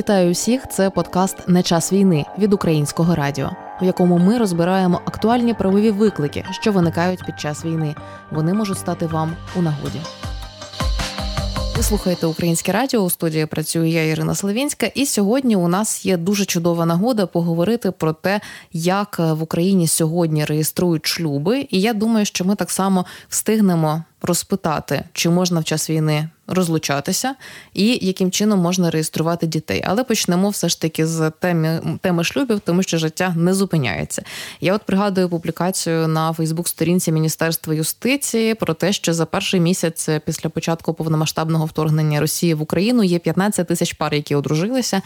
Вітаю усіх! Це подкаст Не час війни від українського радіо, в якому ми розбираємо актуальні правові виклики, що виникають під час війни. Вони можуть стати вам у нагоді. Ви слухаєте українське радіо у студії. Працюю я Ірина Славінська, і сьогодні у нас є дуже чудова нагода поговорити про те, як в Україні сьогодні реєструють шлюби. І я думаю, що ми так само встигнемо розпитати, чи можна в час війни розлучатися і яким чином можна реєструвати дітей. Але почнемо все ж таки з теми теми шлюбів, тому що життя не зупиняється. Я от пригадую публікацію на Фейсбук-сторінці Міністерства юстиції про те, що за перший місяць після початку повномасштабного вторгнення Росії в Україну є 15 тисяч пар, які одружилися,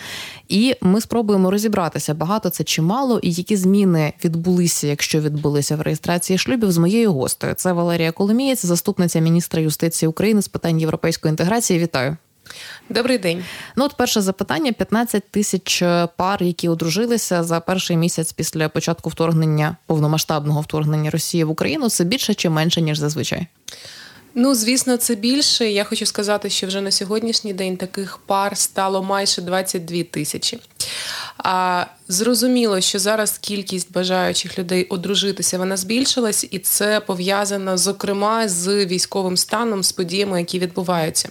і ми спробуємо розібратися багато це чи мало, і які зміни відбулися, якщо відбулися в реєстрації шлюбів з моєю гостею. Це Валерія Коломієць, заступниця міністра юстиції України з питань європейської інтеграції. Вітаю. Добрий день. Ну, от перше запитання: 15 тисяч пар, які одружилися за перший місяць після початку вторгнення повномасштабного вторгнення Росії в Україну. Це більше чи менше ніж зазвичай? Ну, звісно, це більше. Я хочу сказати, що вже на сьогоднішній день таких пар стало майже 22 тисячі. А зрозуміло, що зараз кількість бажаючих людей одружитися вона збільшилась, і це пов'язано зокрема з військовим станом, з подіями, які відбуваються.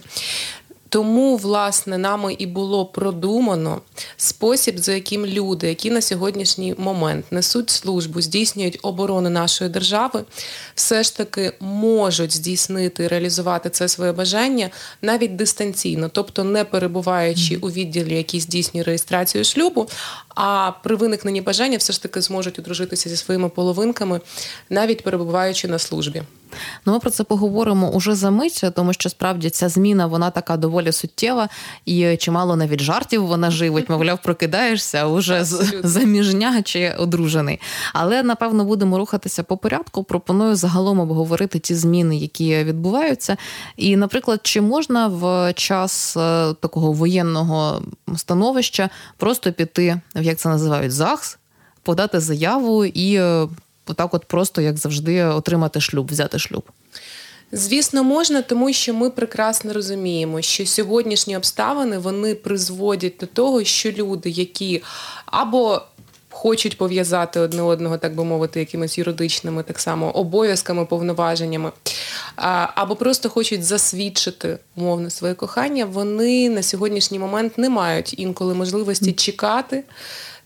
Тому, власне, нами і було продумано спосіб, за яким люди, які на сьогоднішній момент несуть службу, здійснюють оборону нашої держави, все ж таки можуть здійснити реалізувати це своє бажання навіть дистанційно, тобто не перебуваючи у відділі, який здійснює реєстрацію шлюбу, а при виникненні бажання все ж таки зможуть одружитися зі своїми половинками, навіть перебуваючи на службі. Ну, ми про це поговоримо уже за мить, тому що справді ця зміна вона така доволі суттєва, і чимало навіть жартів вона живить. Мовляв, прокидаєшся уже заміжня чи одружений. Але напевно будемо рухатися по порядку. Пропоную загалом обговорити ті зміни, які відбуваються. І, наприклад, чи можна в час е, такого воєнного становища просто піти, як це називають, ЗАГС, подати заяву і е, отак, от просто як завжди, отримати шлюб, взяти шлюб. Звісно, можна, тому що ми прекрасно розуміємо, що сьогоднішні обставини вони призводять до того, що люди, які або хочуть пов'язати одне одного, так би мовити, якимись юридичними так само обов'язками, повноваженнями, або просто хочуть засвідчити умовно своє кохання, вони на сьогоднішній момент не мають інколи можливості чекати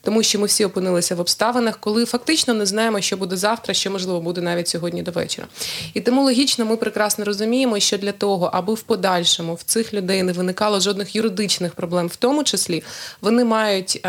тому що ми всі опинилися в обставинах, коли фактично не знаємо, що буде завтра, що можливо буде навіть сьогодні до вечора. І тому логічно, ми прекрасно розуміємо, що для того, аби в подальшому в цих людей не виникало жодних юридичних проблем, в тому числі вони мають.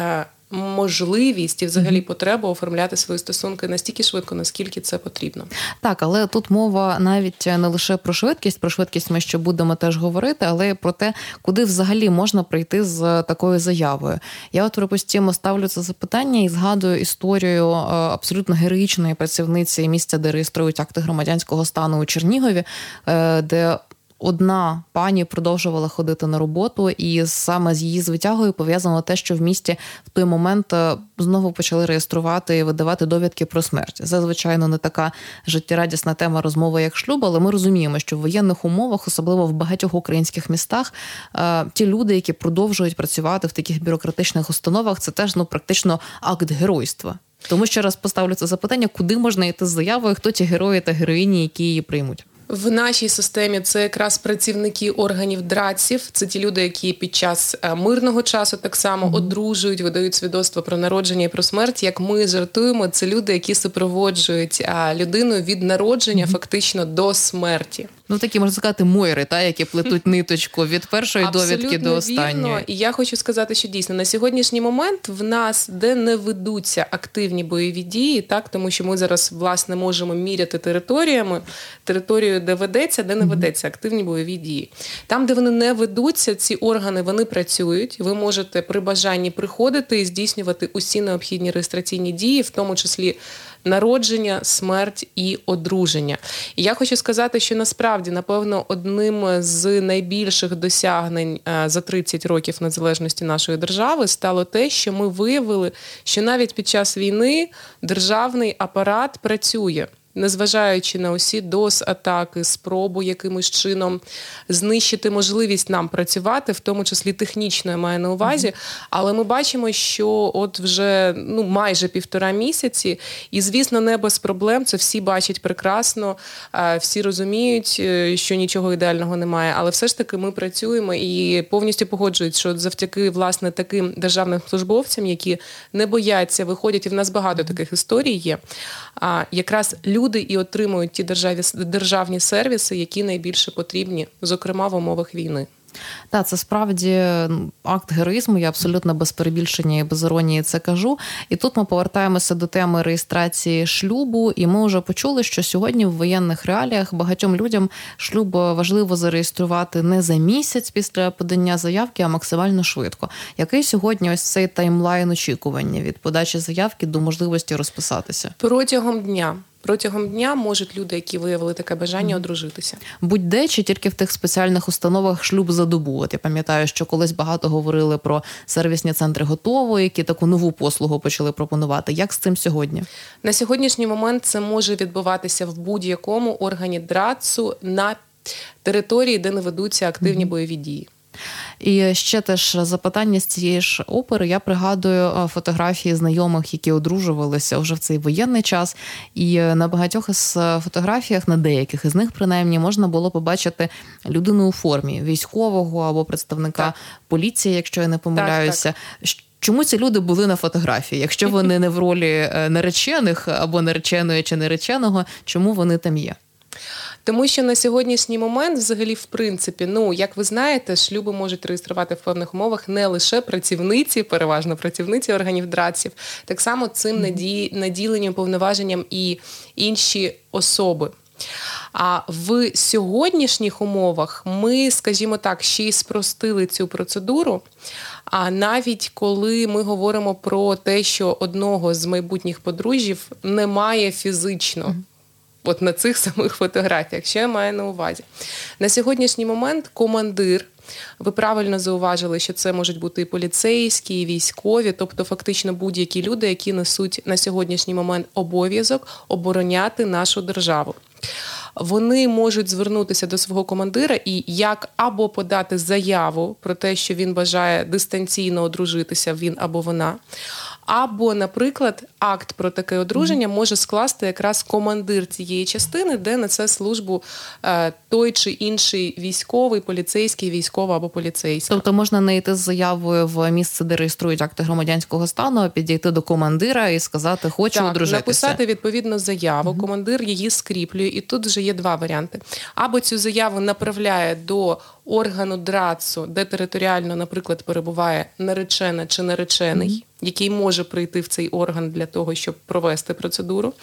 Можливість і взагалі потребу оформляти свої стосунки настільки швидко, наскільки це потрібно. Так, але тут мова навіть не лише про швидкість, про швидкість ми ще будемо теж говорити, але й про те, куди взагалі можна прийти з такою заявою. Я от припустимо ставлю це запитання і згадую історію е, абсолютно героїчної працівниці місця, де реєструють акти громадянського стану у Чернігові, е, де одна пані продовжувала ходити на роботу, і саме з її звитягою пов'язано те, що в місті в той момент е, знову почали реєструвати і видавати довідки про смерть. Це звичайно не така життєрадісна тема розмови, як шлюб, але ми розуміємо, що в воєнних умовах, особливо в багатьох українських містах, е, ті люди, які продовжують працювати в таких бюрократичних установах, це теж ну практично акт геройства. Тому ще раз поставлю це запитання, куди можна йти з заявою, хто ті герої та героїні, які її приймуть. В нашій системі це якраз працівники органів драців. Це ті люди, які під час е, мирного часу так само mm-hmm. одружують, видають свідоцтво про народження і про смерть. Як ми жартуємо, це люди, які супроводжують людину від народження mm-hmm. фактично до смерті. Ну такі можна сказати, мойри, та які плетуть ниточку від першої довідки до останньої. Вірно. І я хочу сказати, що дійсно на сьогоднішній момент в нас де не ведуться активні бойові дії, так тому що ми зараз власне можемо міряти територіями, територією, де ведеться, де не ведеться активні бойові дії. Там, де вони не ведуться, ці органи вони працюють. Ви можете при бажанні приходити і здійснювати усі необхідні реєстраційні дії, в тому числі народження, смерть і одруження. І я хочу сказати, що насправді, напевно, одним з найбільших досягнень е, за 30 років незалежності нашої держави стало те, що ми виявили, що навіть під час війни державний апарат працює незважаючи на усі дос атаки, спробу якимось чином знищити можливість нам працювати, в тому числі технічно я маю на увазі. Але ми бачимо, що от вже ну майже півтора місяці, і звісно, не без проблем. Це всі бачать прекрасно, всі розуміють, е, що нічого ідеального немає. Але все ж таки ми працюємо і повністю погоджують, що завдяки власне таким державним службовцям, які не бояться, виходять, і в нас багато таких історій є. А якраз люди і отримують ті державі державні сервіси, які найбільше потрібні, зокрема в умовах війни. Так, це справді акт героїзму. Я абсолютно без перебільшення і без іронії це кажу. І тут ми повертаємося до теми реєстрації шлюбу, і ми вже почули, що сьогодні в воєнних реаліях багатьом людям шлюб важливо зареєструвати не за місяць після подання заявки, а максимально швидко. Який сьогодні ось цей таймлайн очікування від подачі заявки до можливості розписатися протягом дня? Протягом дня можуть люди, які виявили таке бажання, одружитися. Будь-де чи тільки в тих спеціальних установах шлюб за добу. От я пам'ятаю, що колись багато говорили про сервісні центри готово, які таку нову послугу почали пропонувати. Як з цим сьогодні? На сьогоднішній момент це може відбуватися в будь-якому органі драцу на території, де не ведуться активні бойові дії. І ще теж запитання з цієї ж опери. Я пригадую е, фотографії знайомих, які одружувалися вже в цей воєнний час. І е, на багатьох із е, фотографіях, на деяких із них принаймні, можна було побачити людину у формі військового або представника так. поліції, якщо я не помиляюся. Так, так. Чому ці люди були на фотографії? Якщо вони не в ролі наречених або нареченої чи нареченого, чому вони там є? Тому що на сьогоднішній момент, взагалі, в принципі, ну як ви знаєте, шлюби можуть реєструвати в певних умовах не лише працівниці, переважно працівниці органів драців, так само цим наді... наділенням повноваженням і інші особи. А в сьогоднішніх умовах ми, скажімо так, ще й спростили цю процедуру. А навіть коли ми говоримо про те, що одного з майбутніх подружжів немає фізично от на цих самих фотографіях, що я маю на увазі. На сьогоднішній момент командир. Ви правильно зауважили, що це можуть бути і поліцейські, і військові, тобто фактично будь-які люди, які несуть на сьогоднішній момент обов'язок обороняти нашу державу. Вони можуть звернутися до свого командира і як або подати заяву про те, що він бажає дистанційно одружитися, він або вона, або, наприклад, акт про таке одруження може скласти якраз командир цієї частини, де несе службу е, той чи інший військовий, поліцейський, військова або поліцейська. Тобто можна не йти з заявою в місце, де реєструють акти громадянського стану, а підійти до командира і сказати, хочу так, одружитися. написати відповідно заяву. Командир її скріплює, і тут вже є два варіанти: або цю заяву направляє до органу драцу, де територіально, наприклад, перебуває наречена чи наречений. Який може прийти в цей орган для того, щоб провести процедуру,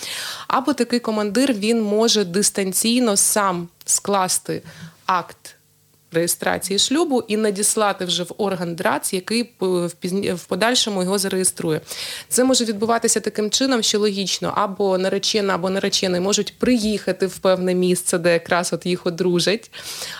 або такий командир він може дистанційно сам скласти акт реєстрації шлюбу і надіслати вже в орган ДРАЦ, який в подальшому його зареєструє. Це може відбуватися таким чином, що логічно або наречена, або наречений можуть приїхати в певне місце, де якраз от їх одружать,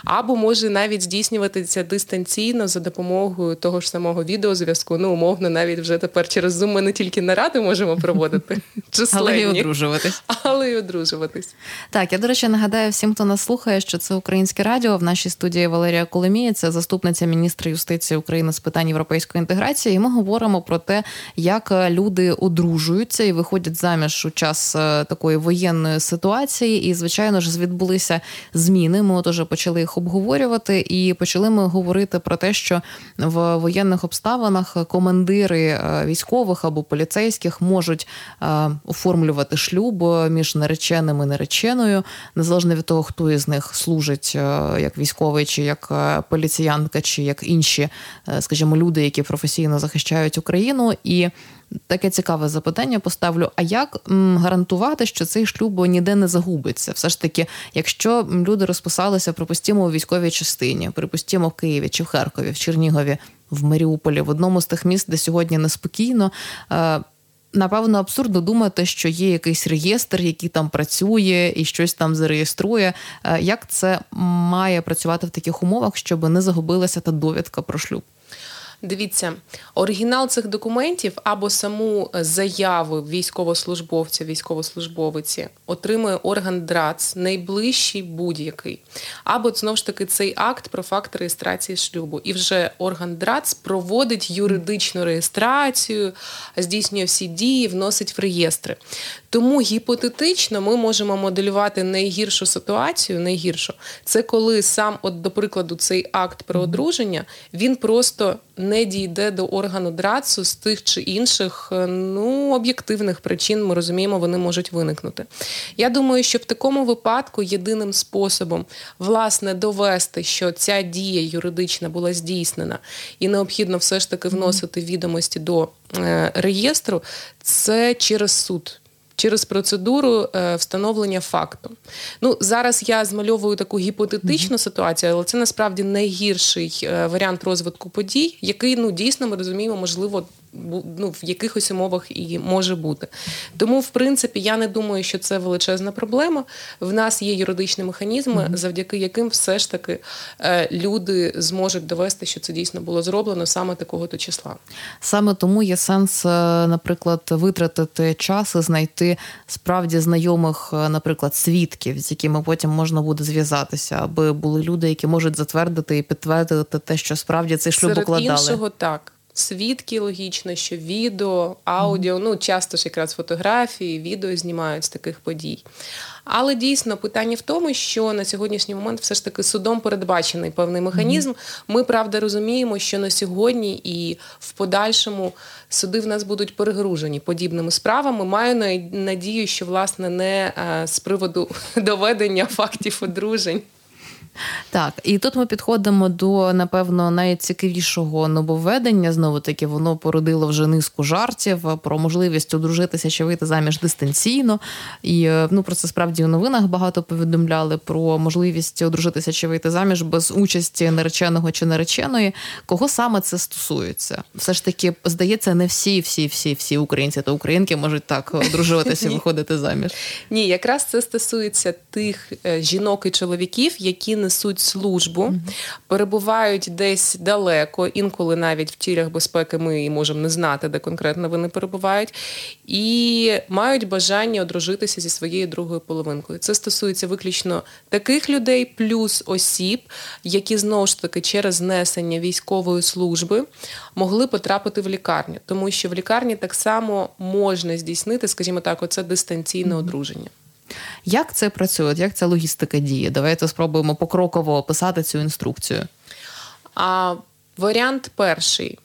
або може навіть здійснюватися дистанційно за допомогою того ж самого відеозв'язку. Ну, умовно, навіть вже тепер через Zoom ми не тільки наради можемо проводити, але й одружуватись. Але й одружуватись. Так, я до речі, нагадаю всім, хто нас слухає, що це українське радіо в нашій студії Валерія це заступниця міністра юстиції України з питань європейської інтеграції. І Ми говоримо про те, як люди одружуються і виходять заміж у час е, такої воєнної ситуації. І, звичайно ж, відбулися зміни. Ми от уже почали їх обговорювати, і почали ми говорити про те, що в воєнних обставинах командири е, військових або поліцейських можуть е, оформлювати шлюб між нареченим і нареченою, незалежно від того, хто із них служить як військовий чи як е, поліціянка чи як інші, е, скажімо, люди, які професійно захищають Україну, і таке цікаве запитання поставлю: а як гарантувати, що цей шлюб ніде не загубиться? Все ж таки, якщо люди розписалися, припустімо, у військовій частині, припустімо в Києві чи в Харкові, в Чернігові, в Маріуполі, в одному з тих міст, де сьогодні неспокійно. Напевно абсурдно думати, що є якийсь реєстр, який там працює і щось там зареєструє. Е, як це має працювати в таких умовах, щоб не загубилася та довідка про шлюб? Дивіться, оригінал цих документів або саму заяву військовослужбовця, військовослужбовиці отримує орган ДРАЦ, найближчий будь-який. Або знову ж таки цей акт про факт реєстрації шлюбу. І вже орган ДРАЦ проводить юридичну реєстрацію, здійснює всі дії, вносить в реєстри. Тому гіпотетично ми можемо моделювати найгіршу ситуацію, найгіршу це коли сам, от до прикладу, цей акт про одруження він просто не дійде до органу драцу з тих чи інших е, ну об'єктивних причин. Ми розуміємо, вони можуть виникнути. Я думаю, що в такому випадку єдиним способом власне довести, що ця дія юридична була здійснена, і необхідно все ж таки вносити відомості до е, реєстру, це через суд через процедуру е, встановлення факту. Ну зараз я змальовую таку гіпотетичну ситуацію, але це насправді найгірший е, варіант розвитку подій, який ну дійсно ми розуміємо, можливо ну, в якихось умовах і може бути. Тому, в принципі, я не думаю, що це величезна проблема. В нас є юридичні механізми, mm-hmm. завдяки яким все ж таки е, люди зможуть довести, що це дійсно було зроблено саме такого то числа. Саме тому є сенс, е, наприклад, витратити час і знайти справді знайомих, е, наприклад, свідків, з якими потім можна буде зв'язатися, аби були люди, які можуть затвердити і підтвердити те, що справді цей шлюб Серед укладали. іншого так свідки логічно, що відео, аудіо, ну часто ж якраз фотографії, відео знімають з таких подій. Але дійсно питання в тому, що на сьогоднішній момент все ж таки судом передбачений певний механізм. Ми правда розуміємо, що на сьогодні і в подальшому суди в нас будуть перегружені подібними справами. Маю надію, що власне не е, з приводу доведення фактів одружень. Так, і тут ми підходимо до напевно найцікавішого нововведення. Знову таки, воно породило вже низку жартів про можливість одружитися чи вийти заміж дистанційно. І е, ну про це справді у новинах багато повідомляли про можливість одружитися чи вийти заміж без участі нареченого чи нареченої. Кого саме це стосується? Все ж таки, здається, не всі, всі, всі, всі українці та українки можуть так одружуватися і виходити заміж. Ні, якраз це стосується тих е, жінок і чоловіків, які не несуть службу, mm-hmm. перебувають десь далеко, інколи навіть в тілях безпеки ми і можемо не знати, де конкретно вони перебувають, і мають бажання одружитися зі своєю другою половинкою. Це стосується виключно таких людей, плюс осіб, які знову ж таки через несення військової служби могли потрапити в лікарню, тому що в лікарні так само можна здійснити, скажімо так, оце дистанційне mm-hmm. одруження. Як це працює? Як ця логістика діє? Давайте спробуємо покроково описати цю інструкцію. А, Варіант перший: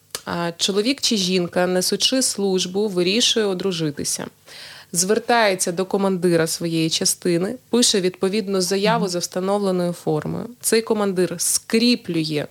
чоловік чи жінка, несучи службу, вирішує одружитися. Звертається до командира своєї частини, пише відповідну заяву за встановленою формою. Цей командир скріплює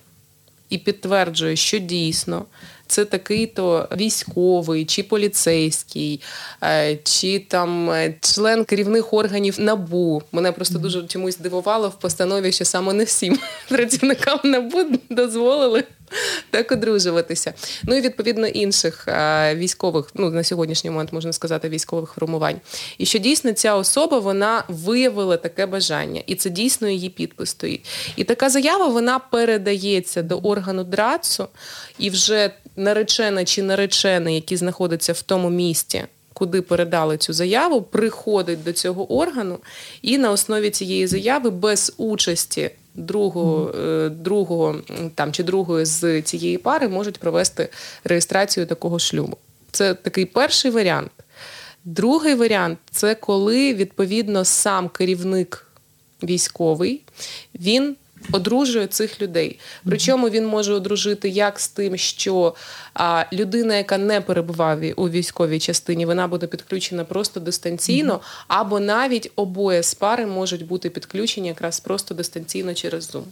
і підтверджує, що дійсно це такий-то військовий чи поліцейський, е, чи там е, член керівних органів набу. Мене просто дуже чомусь дивувало в постанові, що саме не всім працівникам набу дозволили. Так одружуватися. Ну і відповідно інших а, військових, ну на сьогоднішній момент можна сказати, військових формувань. І що дійсно ця особа вона виявила таке бажання, і це дійсно її підпис стоїть. І така заява вона передається до органу драцу, і вже наречена чи наречений, які знаходяться в тому місті. Куди передали цю заяву, приходить до цього органу, і на основі цієї заяви без участі другого mm-hmm. другого там чи другої з цієї пари можуть провести реєстрацію такого шлюбу. Це такий перший варіант. Другий варіант це коли відповідно сам керівник військовий він одружує цих людей. Причому він може одружити як з тим, що а, людина, яка не перебуває у військовій частині, вона буде підключена просто дистанційно, або навіть обоє з пари можуть бути підключені якраз просто дистанційно через Zoom.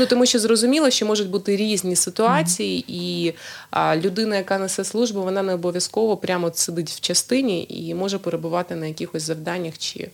Ну тому що зрозуміло, що можуть бути різні ситуації, і а, людина, яка несе службу, вона не обов'язково прямо сидить в частині і може перебувати на якихось завданнях чи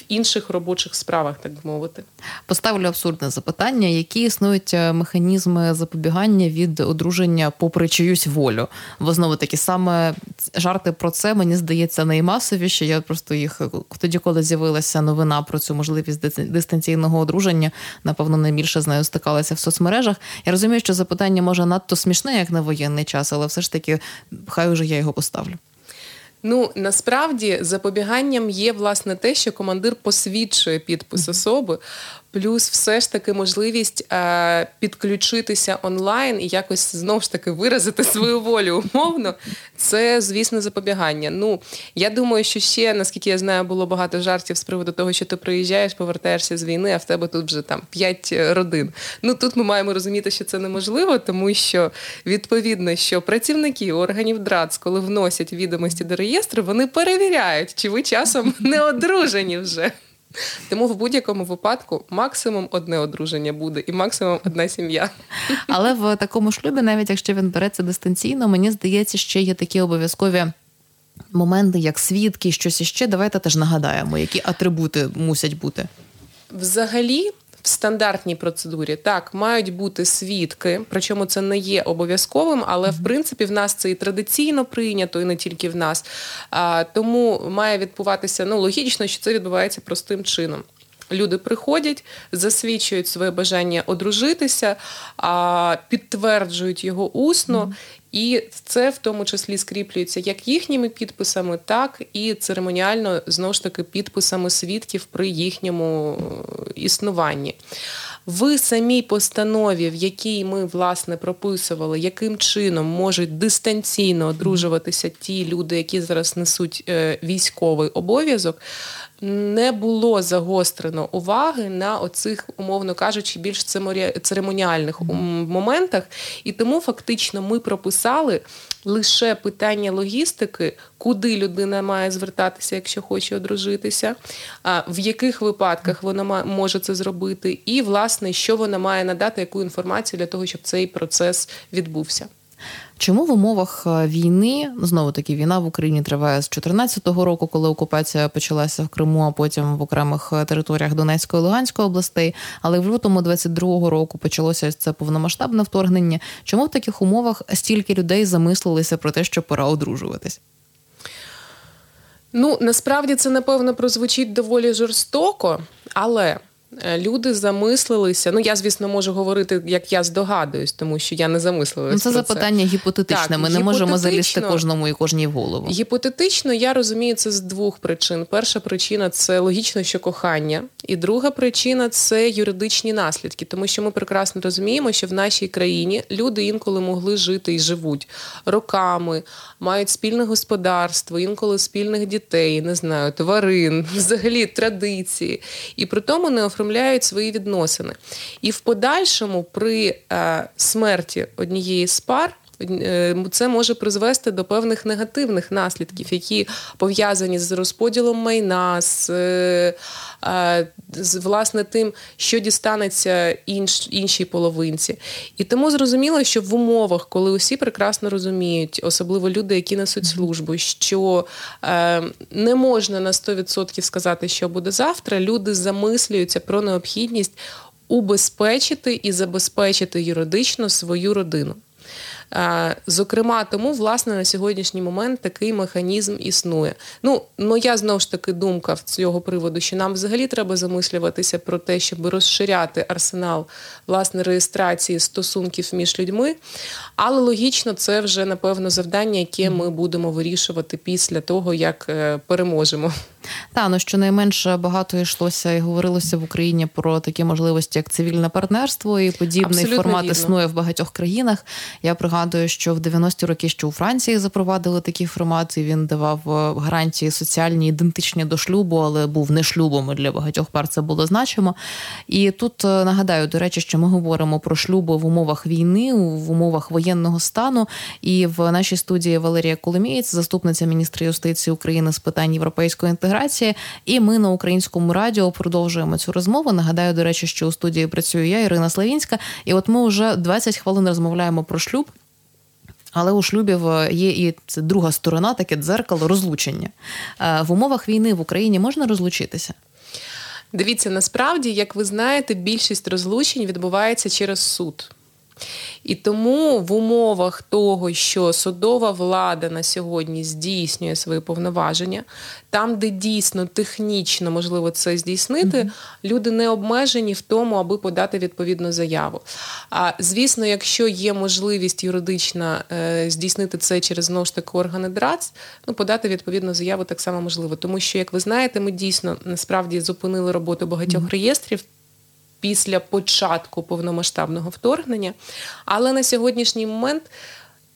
в інших робочих справах, так би мовити. Поставлю абсурдне запитання: які існують е, механізми запобігання від одруження попри чиюсь волю? Бо знову таки саме жарти про це мені здається наймасовіше. Я просто їх тоді, коли з'явилася новина про цю можливість дистанційного одруження, напевно, найбільше знаю стикалася в соцмережах. Я розумію, що запитання може надто смішне, як на воєнний час, але все ж таки, хай уже я його поставлю. Ну насправді запобіганням є власне те, що командир посвідчує підпис особи, плюс все ж таки можливість е, підключитися онлайн і якось знову ж таки виразити свою волю умовно. Це, звісно, запобігання. Ну я думаю, що ще наскільки я знаю, було багато жартів з приводу того, що ти приїжджаєш, повертаєшся з війни, а в тебе тут вже там п'ять родин. Ну тут ми маємо розуміти, що це неможливо, тому що відповідно, що працівники органів ДРАЦ, коли вносять відомості до реєстру, вони перевіряють, чи ви часом не одружені вже. Тому в будь-якому випадку максимум одне одруження буде і максимум одна сім'я. Але в такому шлюбі, навіть якщо він береться дистанційно, мені здається, ще є такі обов'язкові. Моменти, як свідки, щось іще, давайте теж нагадаємо, які атрибути мусять бути. Взагалі, в стандартній процедурі так мають бути свідки, причому це не є обов'язковим, але в принципі в нас це і традиційно прийнято, і не тільки в нас. А, Тому має відбуватися ну логічно, що це відбувається простим чином. Люди приходять, засвідчують своє бажання одружитися, підтверджують його усно, і це в тому числі скріплюється як їхніми підписами, так і церемоніально знову ж таки підписами свідків при їхньому е, існуванні. В самій постанові, в якій ми власне прописували, яким чином можуть дистанційно одружуватися ті люди, які зараз несуть е, військовий обов'язок не було загострено уваги на оцих, умовно кажучи, більш церемоніальних моментах. І тому фактично ми прописали лише питання логістики, куди людина має звертатися, якщо хоче одружитися, в яких випадках вона може це зробити, і власне, що вона має надати, яку інформацію для того, щоб цей процес відбувся. Чому в умовах е, війни знову таки війна в Україні триває з 2014 року, коли окупація почалася в Криму, а потім в окремих е, територіях Донецької і Луганської областей, але в лютому 22-го року почалося це повномасштабне вторгнення. Чому в таких умовах стільки людей замислилися про те, що пора одружуватись? Ну насправді це напевно прозвучить доволі жорстоко, але люди замислилися. Ну я звісно можу говорити, як я здогадуюсь, тому що я не замислилася. Ну, це про запитання це. гіпотетичне. Так, Ми не можемо залізти кожному і кожній в голову. Гіпотетично я розумію це з двох причин. Перша причина це логічно, що кохання, і друга причина це юридичні наслідки, тому що ми прекрасно розуміємо, що в нашій країні люди інколи могли жити і живуть роками, мають спільне господарство, інколи спільних дітей, не знаю, тварин, взагалі традиції, і при тому не оформляють свої відносини. І в подальшому при е, смерті однієї з пар. Е, це може призвести до певних негативних наслідків, які пов'язані з розподілом майна, з е, з власне тим, що дістанеться інш, іншій половинці. І тому зрозуміло, що в умовах, коли усі прекрасно розуміють, особливо люди, які несуть службу, що е, не можна на 100% сказати, що буде завтра, люди замислюються про необхідність убезпечити і забезпечити юридично свою родину. Е, зокрема, тому власне на сьогоднішній момент такий механізм існує. Ну моя знову ж таки думка в цього приводу, що нам взагалі треба замислюватися про те, щоб розширяти арсенал власне реєстрації стосунків між людьми. Але логічно, це вже напевно завдання, яке ми будемо вирішувати після того, як е, переможемо. Та ну щонайменше багато йшлося і говорилося в Україні про такі можливості, як цивільне партнерство, і подібний Абсолютно формат вірно. існує в багатьох країнах. Я пригадую, що в 90-ті роки ще у Франції запровадили такий формат, і він давав е, гарантії соціальні ідентичні до шлюбу, але був не шлюбом. і Для багатьох пар це було значимо. І тут е, нагадаю, до речі, що ми говоримо про шлюби в умовах війни, в умовах воєнного стану. І в нашій студії Валерія Коломієць, заступниця міністра юстиції України з питань європейської інтеграції інтеграції. І ми на українському радіо продовжуємо цю розмову. Нагадаю, до речі, що у студії працюю я, Ірина Славінська, і от ми вже 20 хвилин розмовляємо про шлюб. Але у шлюбів е, є і це друга сторона, таке дзеркало розлучення. Е, в умовах війни в Україні можна розлучитися? Дивіться, насправді, як ви знаєте, більшість розлучень відбувається через суд. І тому в умовах того, що судова влада на сьогодні здійснює свої повноваження, там, де дійсно технічно можливо це здійснити, mm-hmm. люди не обмежені в тому, аби подати відповідну заяву. А звісно, якщо є можливість юридична е, здійснити це через знову ж таки органи ДРАЦ, ну подати відповідну заяву так само можливо. Тому що, як ви знаєте, ми дійсно насправді зупинили роботу багатьох mm-hmm. реєстрів після початку повномасштабного вторгнення. Але на сьогоднішній момент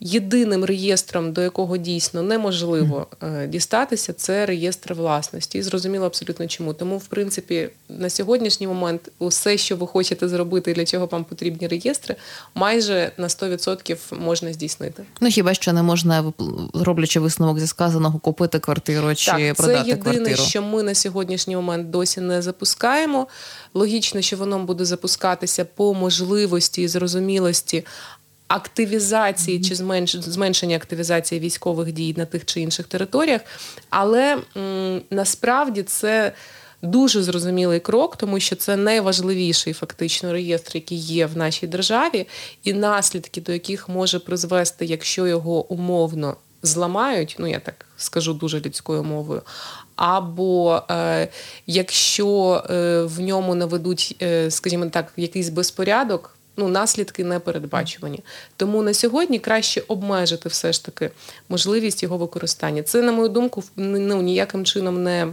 єдиним реєстром, до якого дійсно неможливо е, дістатися, це реєстр власності. І зрозуміло абсолютно чому. Тому, в принципі, на сьогоднішній момент усе, що ви хочете зробити, для чого вам потрібні реєстри, майже на 100% можна здійснити. Ну хіба що не можна, роблячи висновок зі сказаного, купити квартиру чи так, продати це єдине, квартиру? що ми на сьогоднішній момент досі не запускаємо. Логічно, що воно буде запускатися по можливості і зрозумілості активізації чи зменш, зменшення активізації військових дій на тих чи інших територіях, але м, насправді це. Дуже зрозумілий крок, тому що це найважливіший фактично реєстр, який є в нашій державі, і наслідки, до яких може призвести, якщо його умовно зламають, ну я так скажу дуже людською мовою. Або е, якщо е, в ньому наведуть, е, скажімо так, якийсь безпорядок, ну, наслідки не передбачувані. Тому на сьогодні краще обмежити все ж таки можливість його використання. Це, на мою думку, ну, ніяким чином не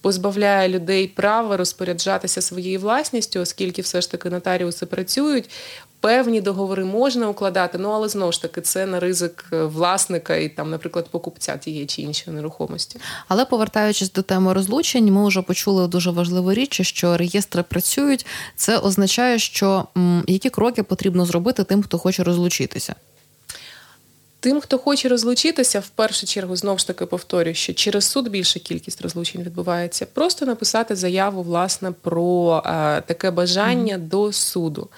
позбавляє людей права розпоряджатися своєю власністю, оскільки все ж таки нотаріуси працюють. Певні договори можна укладати, ну але знову ж таки це на ризик е, власника і там, наприклад, покупця тієї чи іншої нерухомості. Але повертаючись до теми розлучень, ми вже почули дуже важливу річ, що реєстри працюють. Це означає, що м, які кроки потрібно зробити тим, хто хоче розлучитися. Тим, хто хоче розлучитися, в першу чергу знову ж таки повторюю, що через суд більша кількість розлучень відбувається. Просто написати заяву власне про е, таке бажання mm-hmm. до суду.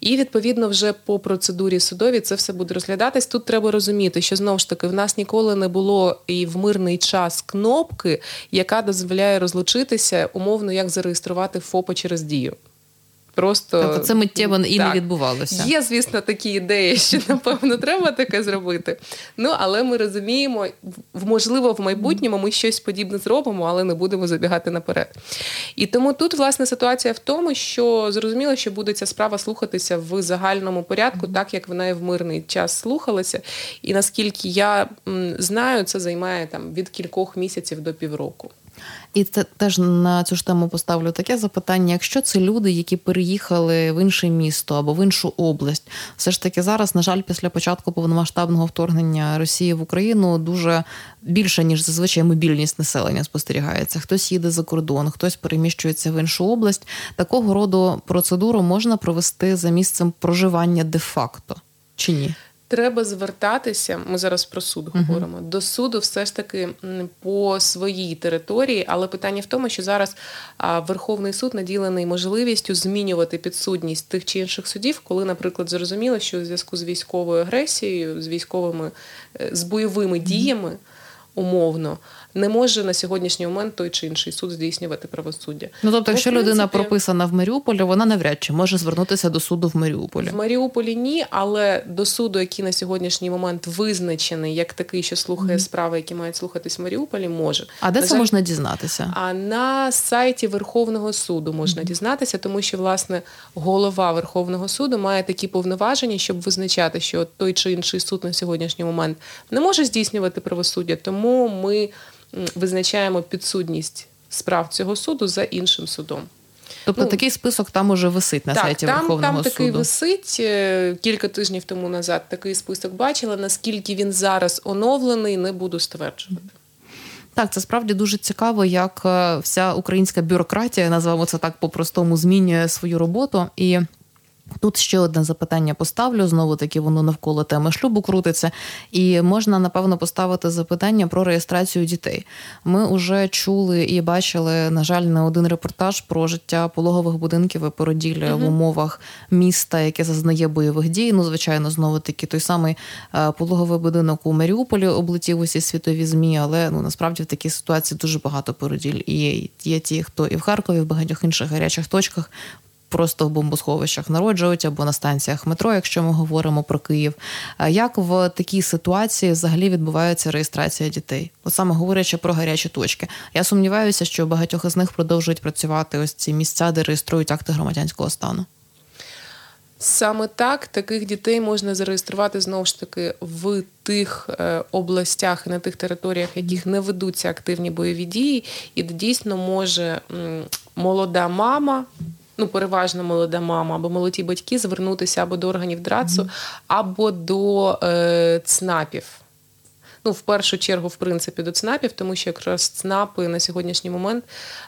І відповідно вже по процедурі судові це все буде розглядатись. Тут треба розуміти, що знову ж таки в нас ніколи не було і в мирний час кнопки, яка дозволяє розлучитися, умовно як зареєструвати ФОПа через дію. Просто тобто це миттєво і так. не відбувалося. Є, звісно, такі ідеї, що напевно треба таке зробити. Ну але ми розуміємо, можливо, в майбутньому ми щось подібне зробимо, але не будемо забігати наперед. І тому тут власне ситуація в тому, що зрозуміло, що буде ця справа слухатися в загальному порядку, так як вона і в мирний час слухалася. І наскільки я знаю, це займає там від кількох місяців до півроку. І це теж на цю ж тему поставлю таке запитання: якщо це люди, які переїхали в інше місто або в іншу область, все ж таки зараз, на жаль, після початку повномасштабного вторгнення Росії в Україну дуже більше ніж зазвичай мобільність населення спостерігається. Хтось їде за кордон, хтось переміщується в іншу область. Такого роду процедуру можна провести за місцем проживання де-факто чи ні? Треба звертатися. Ми зараз про суд uh-huh. говоримо до суду, все ж таки по своїй території. Але питання в тому, що зараз Верховний суд наділений можливістю змінювати підсудність тих чи інших судів, коли, наприклад, зрозуміло, що у зв'язку з військовою агресією, з військовими е, з бойовими uh-huh. діями умовно не може на сьогоднішній момент той чи інший суд здійснювати правосуддя. Ну тобто, якщо принципі, людина прописана в Маріуполі, вона навряд чи може звернутися до суду в Маріуполі. В Маріуполі ні, але до суду, який на сьогоднішній момент визначений як такий, що слухає mm-hmm. справи, які мають слухатись в Маріуполі, може. А де на це жаль, можна дізнатися? А на сайті Верховного суду можна mm-hmm. дізнатися, тому що власне голова Верховного суду має такі повноваження, щоб визначати, що той чи інший суд на сьогоднішній момент не може здійснювати правосуддя, тому ми визначаємо підсудність справ цього суду за іншим судом. Тобто ну, такий список там уже висить на так, сайті там, Верховного там суду? Так, там такий висить. Е, кілька тижнів тому назад такий список бачила. Наскільки він зараз оновлений, не буду стверджувати. Так, це справді дуже цікаво, як е, вся українська бюрократія, називаємо це так по-простому, змінює свою роботу. І Тут ще одне запитання поставлю. Знову таки воно навколо теми шлюбу крутиться, і можна напевно поставити запитання про реєстрацію дітей. Ми вже чули і бачили, на жаль, не один репортаж про життя пологових будинків і породілля uh в умовах міста, яке зазнає бойових дій. Ну, звичайно, знову таки той самий е, пологовий будинок у Маріуполі облетів усі світові змі, але ну насправді в такій ситуації дуже багато породіль. І є ті, хто і в Харкові, і в багатьох інших гарячих точках просто в бомбосховищах народжують або на станціях метро, якщо ми говоримо про Київ. Як в такій ситуації взагалі відбувається реєстрація дітей? От саме говорячи про гарячі точки, я сумніваюся, що багатьох із них продовжують працювати ось ці місця, де реєструють акти громадянського стану. Саме так таких дітей можна зареєструвати знову ж таки в тих е, областях і на тих територіях, яких не ведуться активні бойові дії, і де дійсно може молода мама. Ну, переважно молода мама або молоді батьки звернутися або до органів ДРАЦу, або до е, ЦНАПів. Ну, в першу чергу, в принципі, до ЦНАПів, тому що якраз ЦНАПи на сьогоднішній момент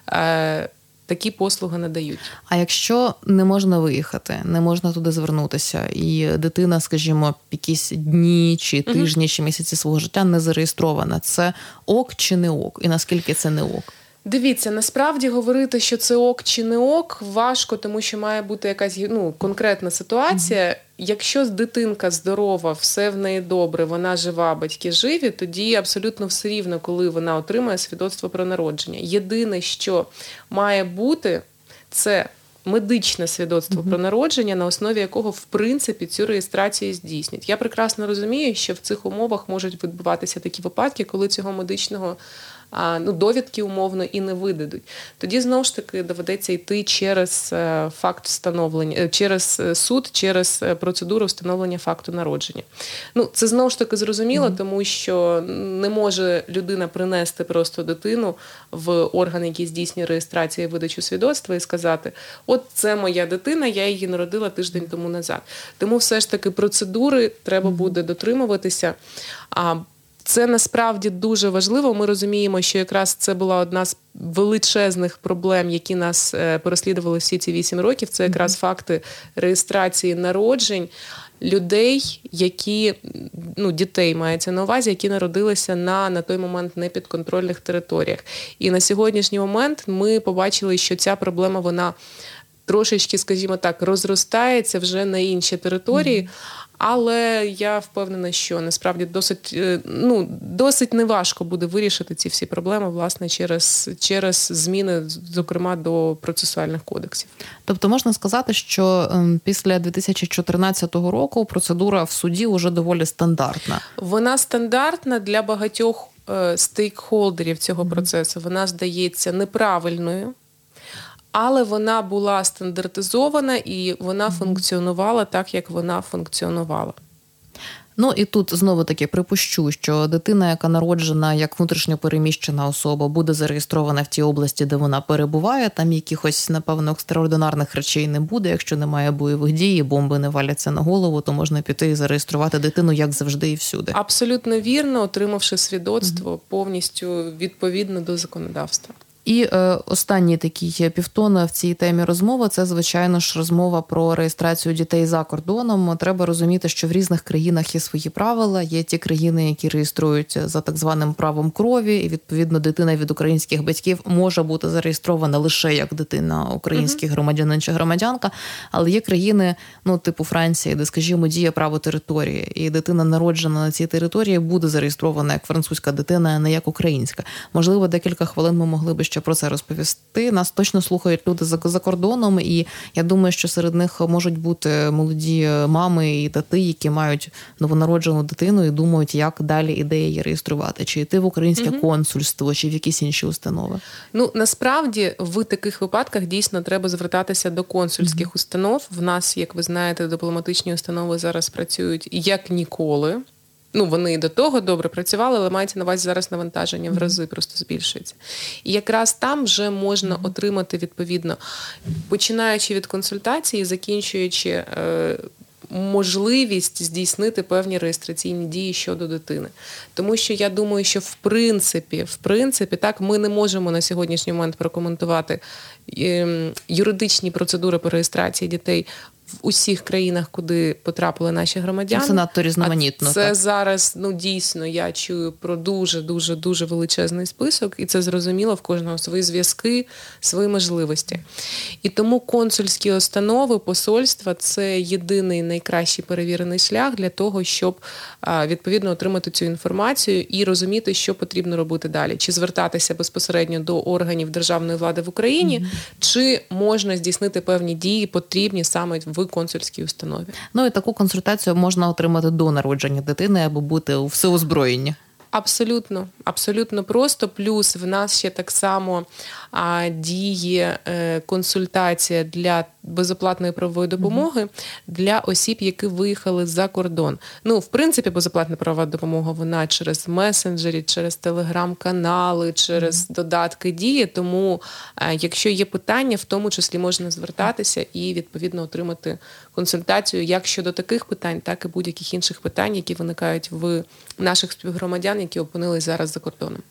е, такі послуги надають. А якщо не можна виїхати, не можна туди звернутися, і дитина, скажімо, якісь дні чи тижні, чи місяці свого життя не зареєстрована, це ок чи не ок? І наскільки це не ок? Дивіться, насправді говорити, що це ок чи не ок, важко, тому що має бути якась ну, конкретна ситуація. Mm-hmm. Якщо дитинка здорова, все в неї добре, вона жива, батьки живі, тоді абсолютно все рівно, коли вона отримає свідоцтво про народження. Єдине, що має бути, це медичне свідоцтво mm-hmm. про народження, на основі якого в принципі цю реєстрацію здійснять. Я прекрасно розумію, що в цих умовах можуть відбуватися такі випадки, коли цього медичного ну, довідки умовно і не видадуть. Тоді знову ж таки доведеться йти через е, факт встановлення, е, через е, суд, через процедуру встановлення факту народження. Ну, Це знову ж таки зрозуміло, mm-hmm. тому що не може людина принести просто дитину в орган, який здійснює реєстрацію і видачу свідоцтва, і сказати: От це моя дитина, я її народила тиждень тому назад. Тому все ж таки процедури треба буде дотримуватися. Це насправді дуже важливо. Ми розуміємо, що якраз це була одна з величезних проблем, які нас е, переслідували всі ці вісім років. Це якраз факти реєстрації народжень людей, які ну дітей мається на увазі, які народилися на на той момент непідконтрольних територіях. І на сьогоднішній момент ми побачили, що ця проблема вона трошечки, скажімо так, розростається вже на інші території. Mm-hmm. Але я впевнена, що насправді досить е, ну досить неважко буде вирішити ці всі проблеми власне через через зміни, зокрема до процесуальних кодексів. Тобто можна сказати, що ем, після 2014 року процедура в суді вже доволі стандартна. Вона стандартна для багатьох е, стейкхолдерів цього процесу. Вона здається неправильною але вона була стандартизована і вона функціонувала так, як вона функціонувала. Ну і тут знову таки припущу, що дитина, яка народжена як внутрішньо переміщена особа, буде зареєстрована в тій області, де вона перебуває. Там якихось, напевно, екстраординарних речей не буде. Якщо немає бойових дій, бомби не валяться на голову, то можна піти і зареєструвати дитину як завжди, і всюди. Абсолютно вірно, отримавши свідоцтво mm-hmm. повністю відповідно до законодавства. І е, останній такий півтона в цій темі розмови це, звичайно ж, розмова про реєстрацію дітей за кордоном. Треба розуміти, що в різних країнах є свої правила. Є ті країни, які реєструють за так званим правом крові, і відповідно дитина від українських батьків може бути зареєстрована лише як дитина українських громадянин чи громадянка. Але є країни, ну типу Франції, де, скажімо, діє право території, і дитина народжена на цій території буде зареєстрована як французька дитина, а не як українська. Можливо, декілька хвилин ми могли би ще про це розповісти. Нас точно слухають люди за, за кордоном, і я думаю, що серед них можуть бути молоді мами і тати, які мають новонароджену дитину і думають, як далі ідеї її реєструвати, чи йти в українське угу. консульство, чи в якісь інші установи. Ну насправді в таких випадках дійсно треба звертатися до консульських угу. установ. В нас, як ви знаєте, дипломатичні установи зараз працюють як ніколи. Ну, вони і до того добре працювали, але мається на увазі зараз навантаження в рази просто збільшується. І якраз там вже можна отримати відповідно, починаючи від консультації, закінчуючи. Е, можливість здійснити певні реєстраційні дії щодо дитини, тому що я думаю, що в принципі, в принципі, так ми не можемо на сьогоднішній момент прокоментувати ем, юридичні процедури по реєстрації дітей в усіх країнах, куди потрапили наші громадяни. Це надто різноманітно. А це так. зараз ну дійсно я чую про дуже дуже дуже величезний список, і це зрозуміло в кожного свої зв'язки, свої можливості. І тому консульські установи, посольства це єдиний найкращий перевірений шлях для того, щоб відповідно отримати цю інформацію і розуміти, що потрібно робити далі, чи звертатися безпосередньо до органів державної влади в Україні, mm-hmm. чи можна здійснити певні дії, потрібні саме в консульській установі. Ну і таку консультацію можна отримати до народження дитини або бути у всеозброєнні. Абсолютно, абсолютно просто. Плюс в нас ще так само діє е, консультація для безоплатної правової допомоги для осіб, які виїхали за кордон. Ну, в принципі, безоплатна правова допомога вона через месенджері, через телеграм-канали, через додатки діє. Тому, е, якщо є питання, в тому числі можна звертатися і відповідно отримати консультацію як щодо таких питань, так і будь-яких інших питань, які виникають в наших співгромадян, які опинились зараз за кордоном.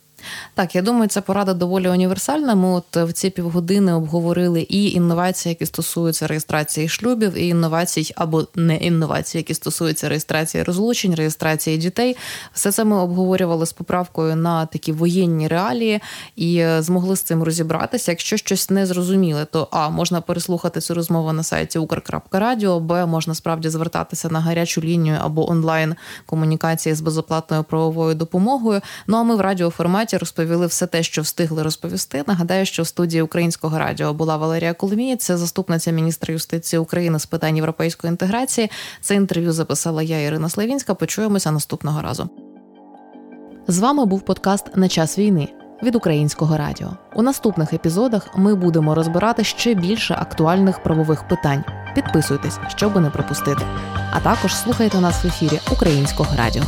Так, я думаю, ця порада доволі універсальна. Ми от в ці півгодини обговорили і інновації, які стосуються реєстрації шлюбів, і інновацій або не інновацій, які стосуються реєстрації розлучень, реєстрації дітей. Все це ми обговорювали з поправкою на такі воєнні реалії і е, змогли з цим розібратися. Якщо щось не зрозуміле, то а можна переслухати цю розмову на сайті Укр.Радіо, б можна справді звертатися на гарячу лінію або онлайн комунікації з безоплатною правовою допомогою. Ну а ми в радіоформаті форматі розповіли все те, що встигли розповісти. Нагадаю, що в студії українського радіо була Валерія Коломієць, заступниця міністра юстиції України з питань європейської інтеграції. Це інтерв'ю записала я, Ірина Славінська. Почуємося наступного разу. З вами був подкаст на час війни від українського радіо. У наступних епізодах ми будемо розбирати ще більше актуальних правових питань. Підписуйтесь, щоб не пропустити. А також слухайте нас в ефірі Українського радіо.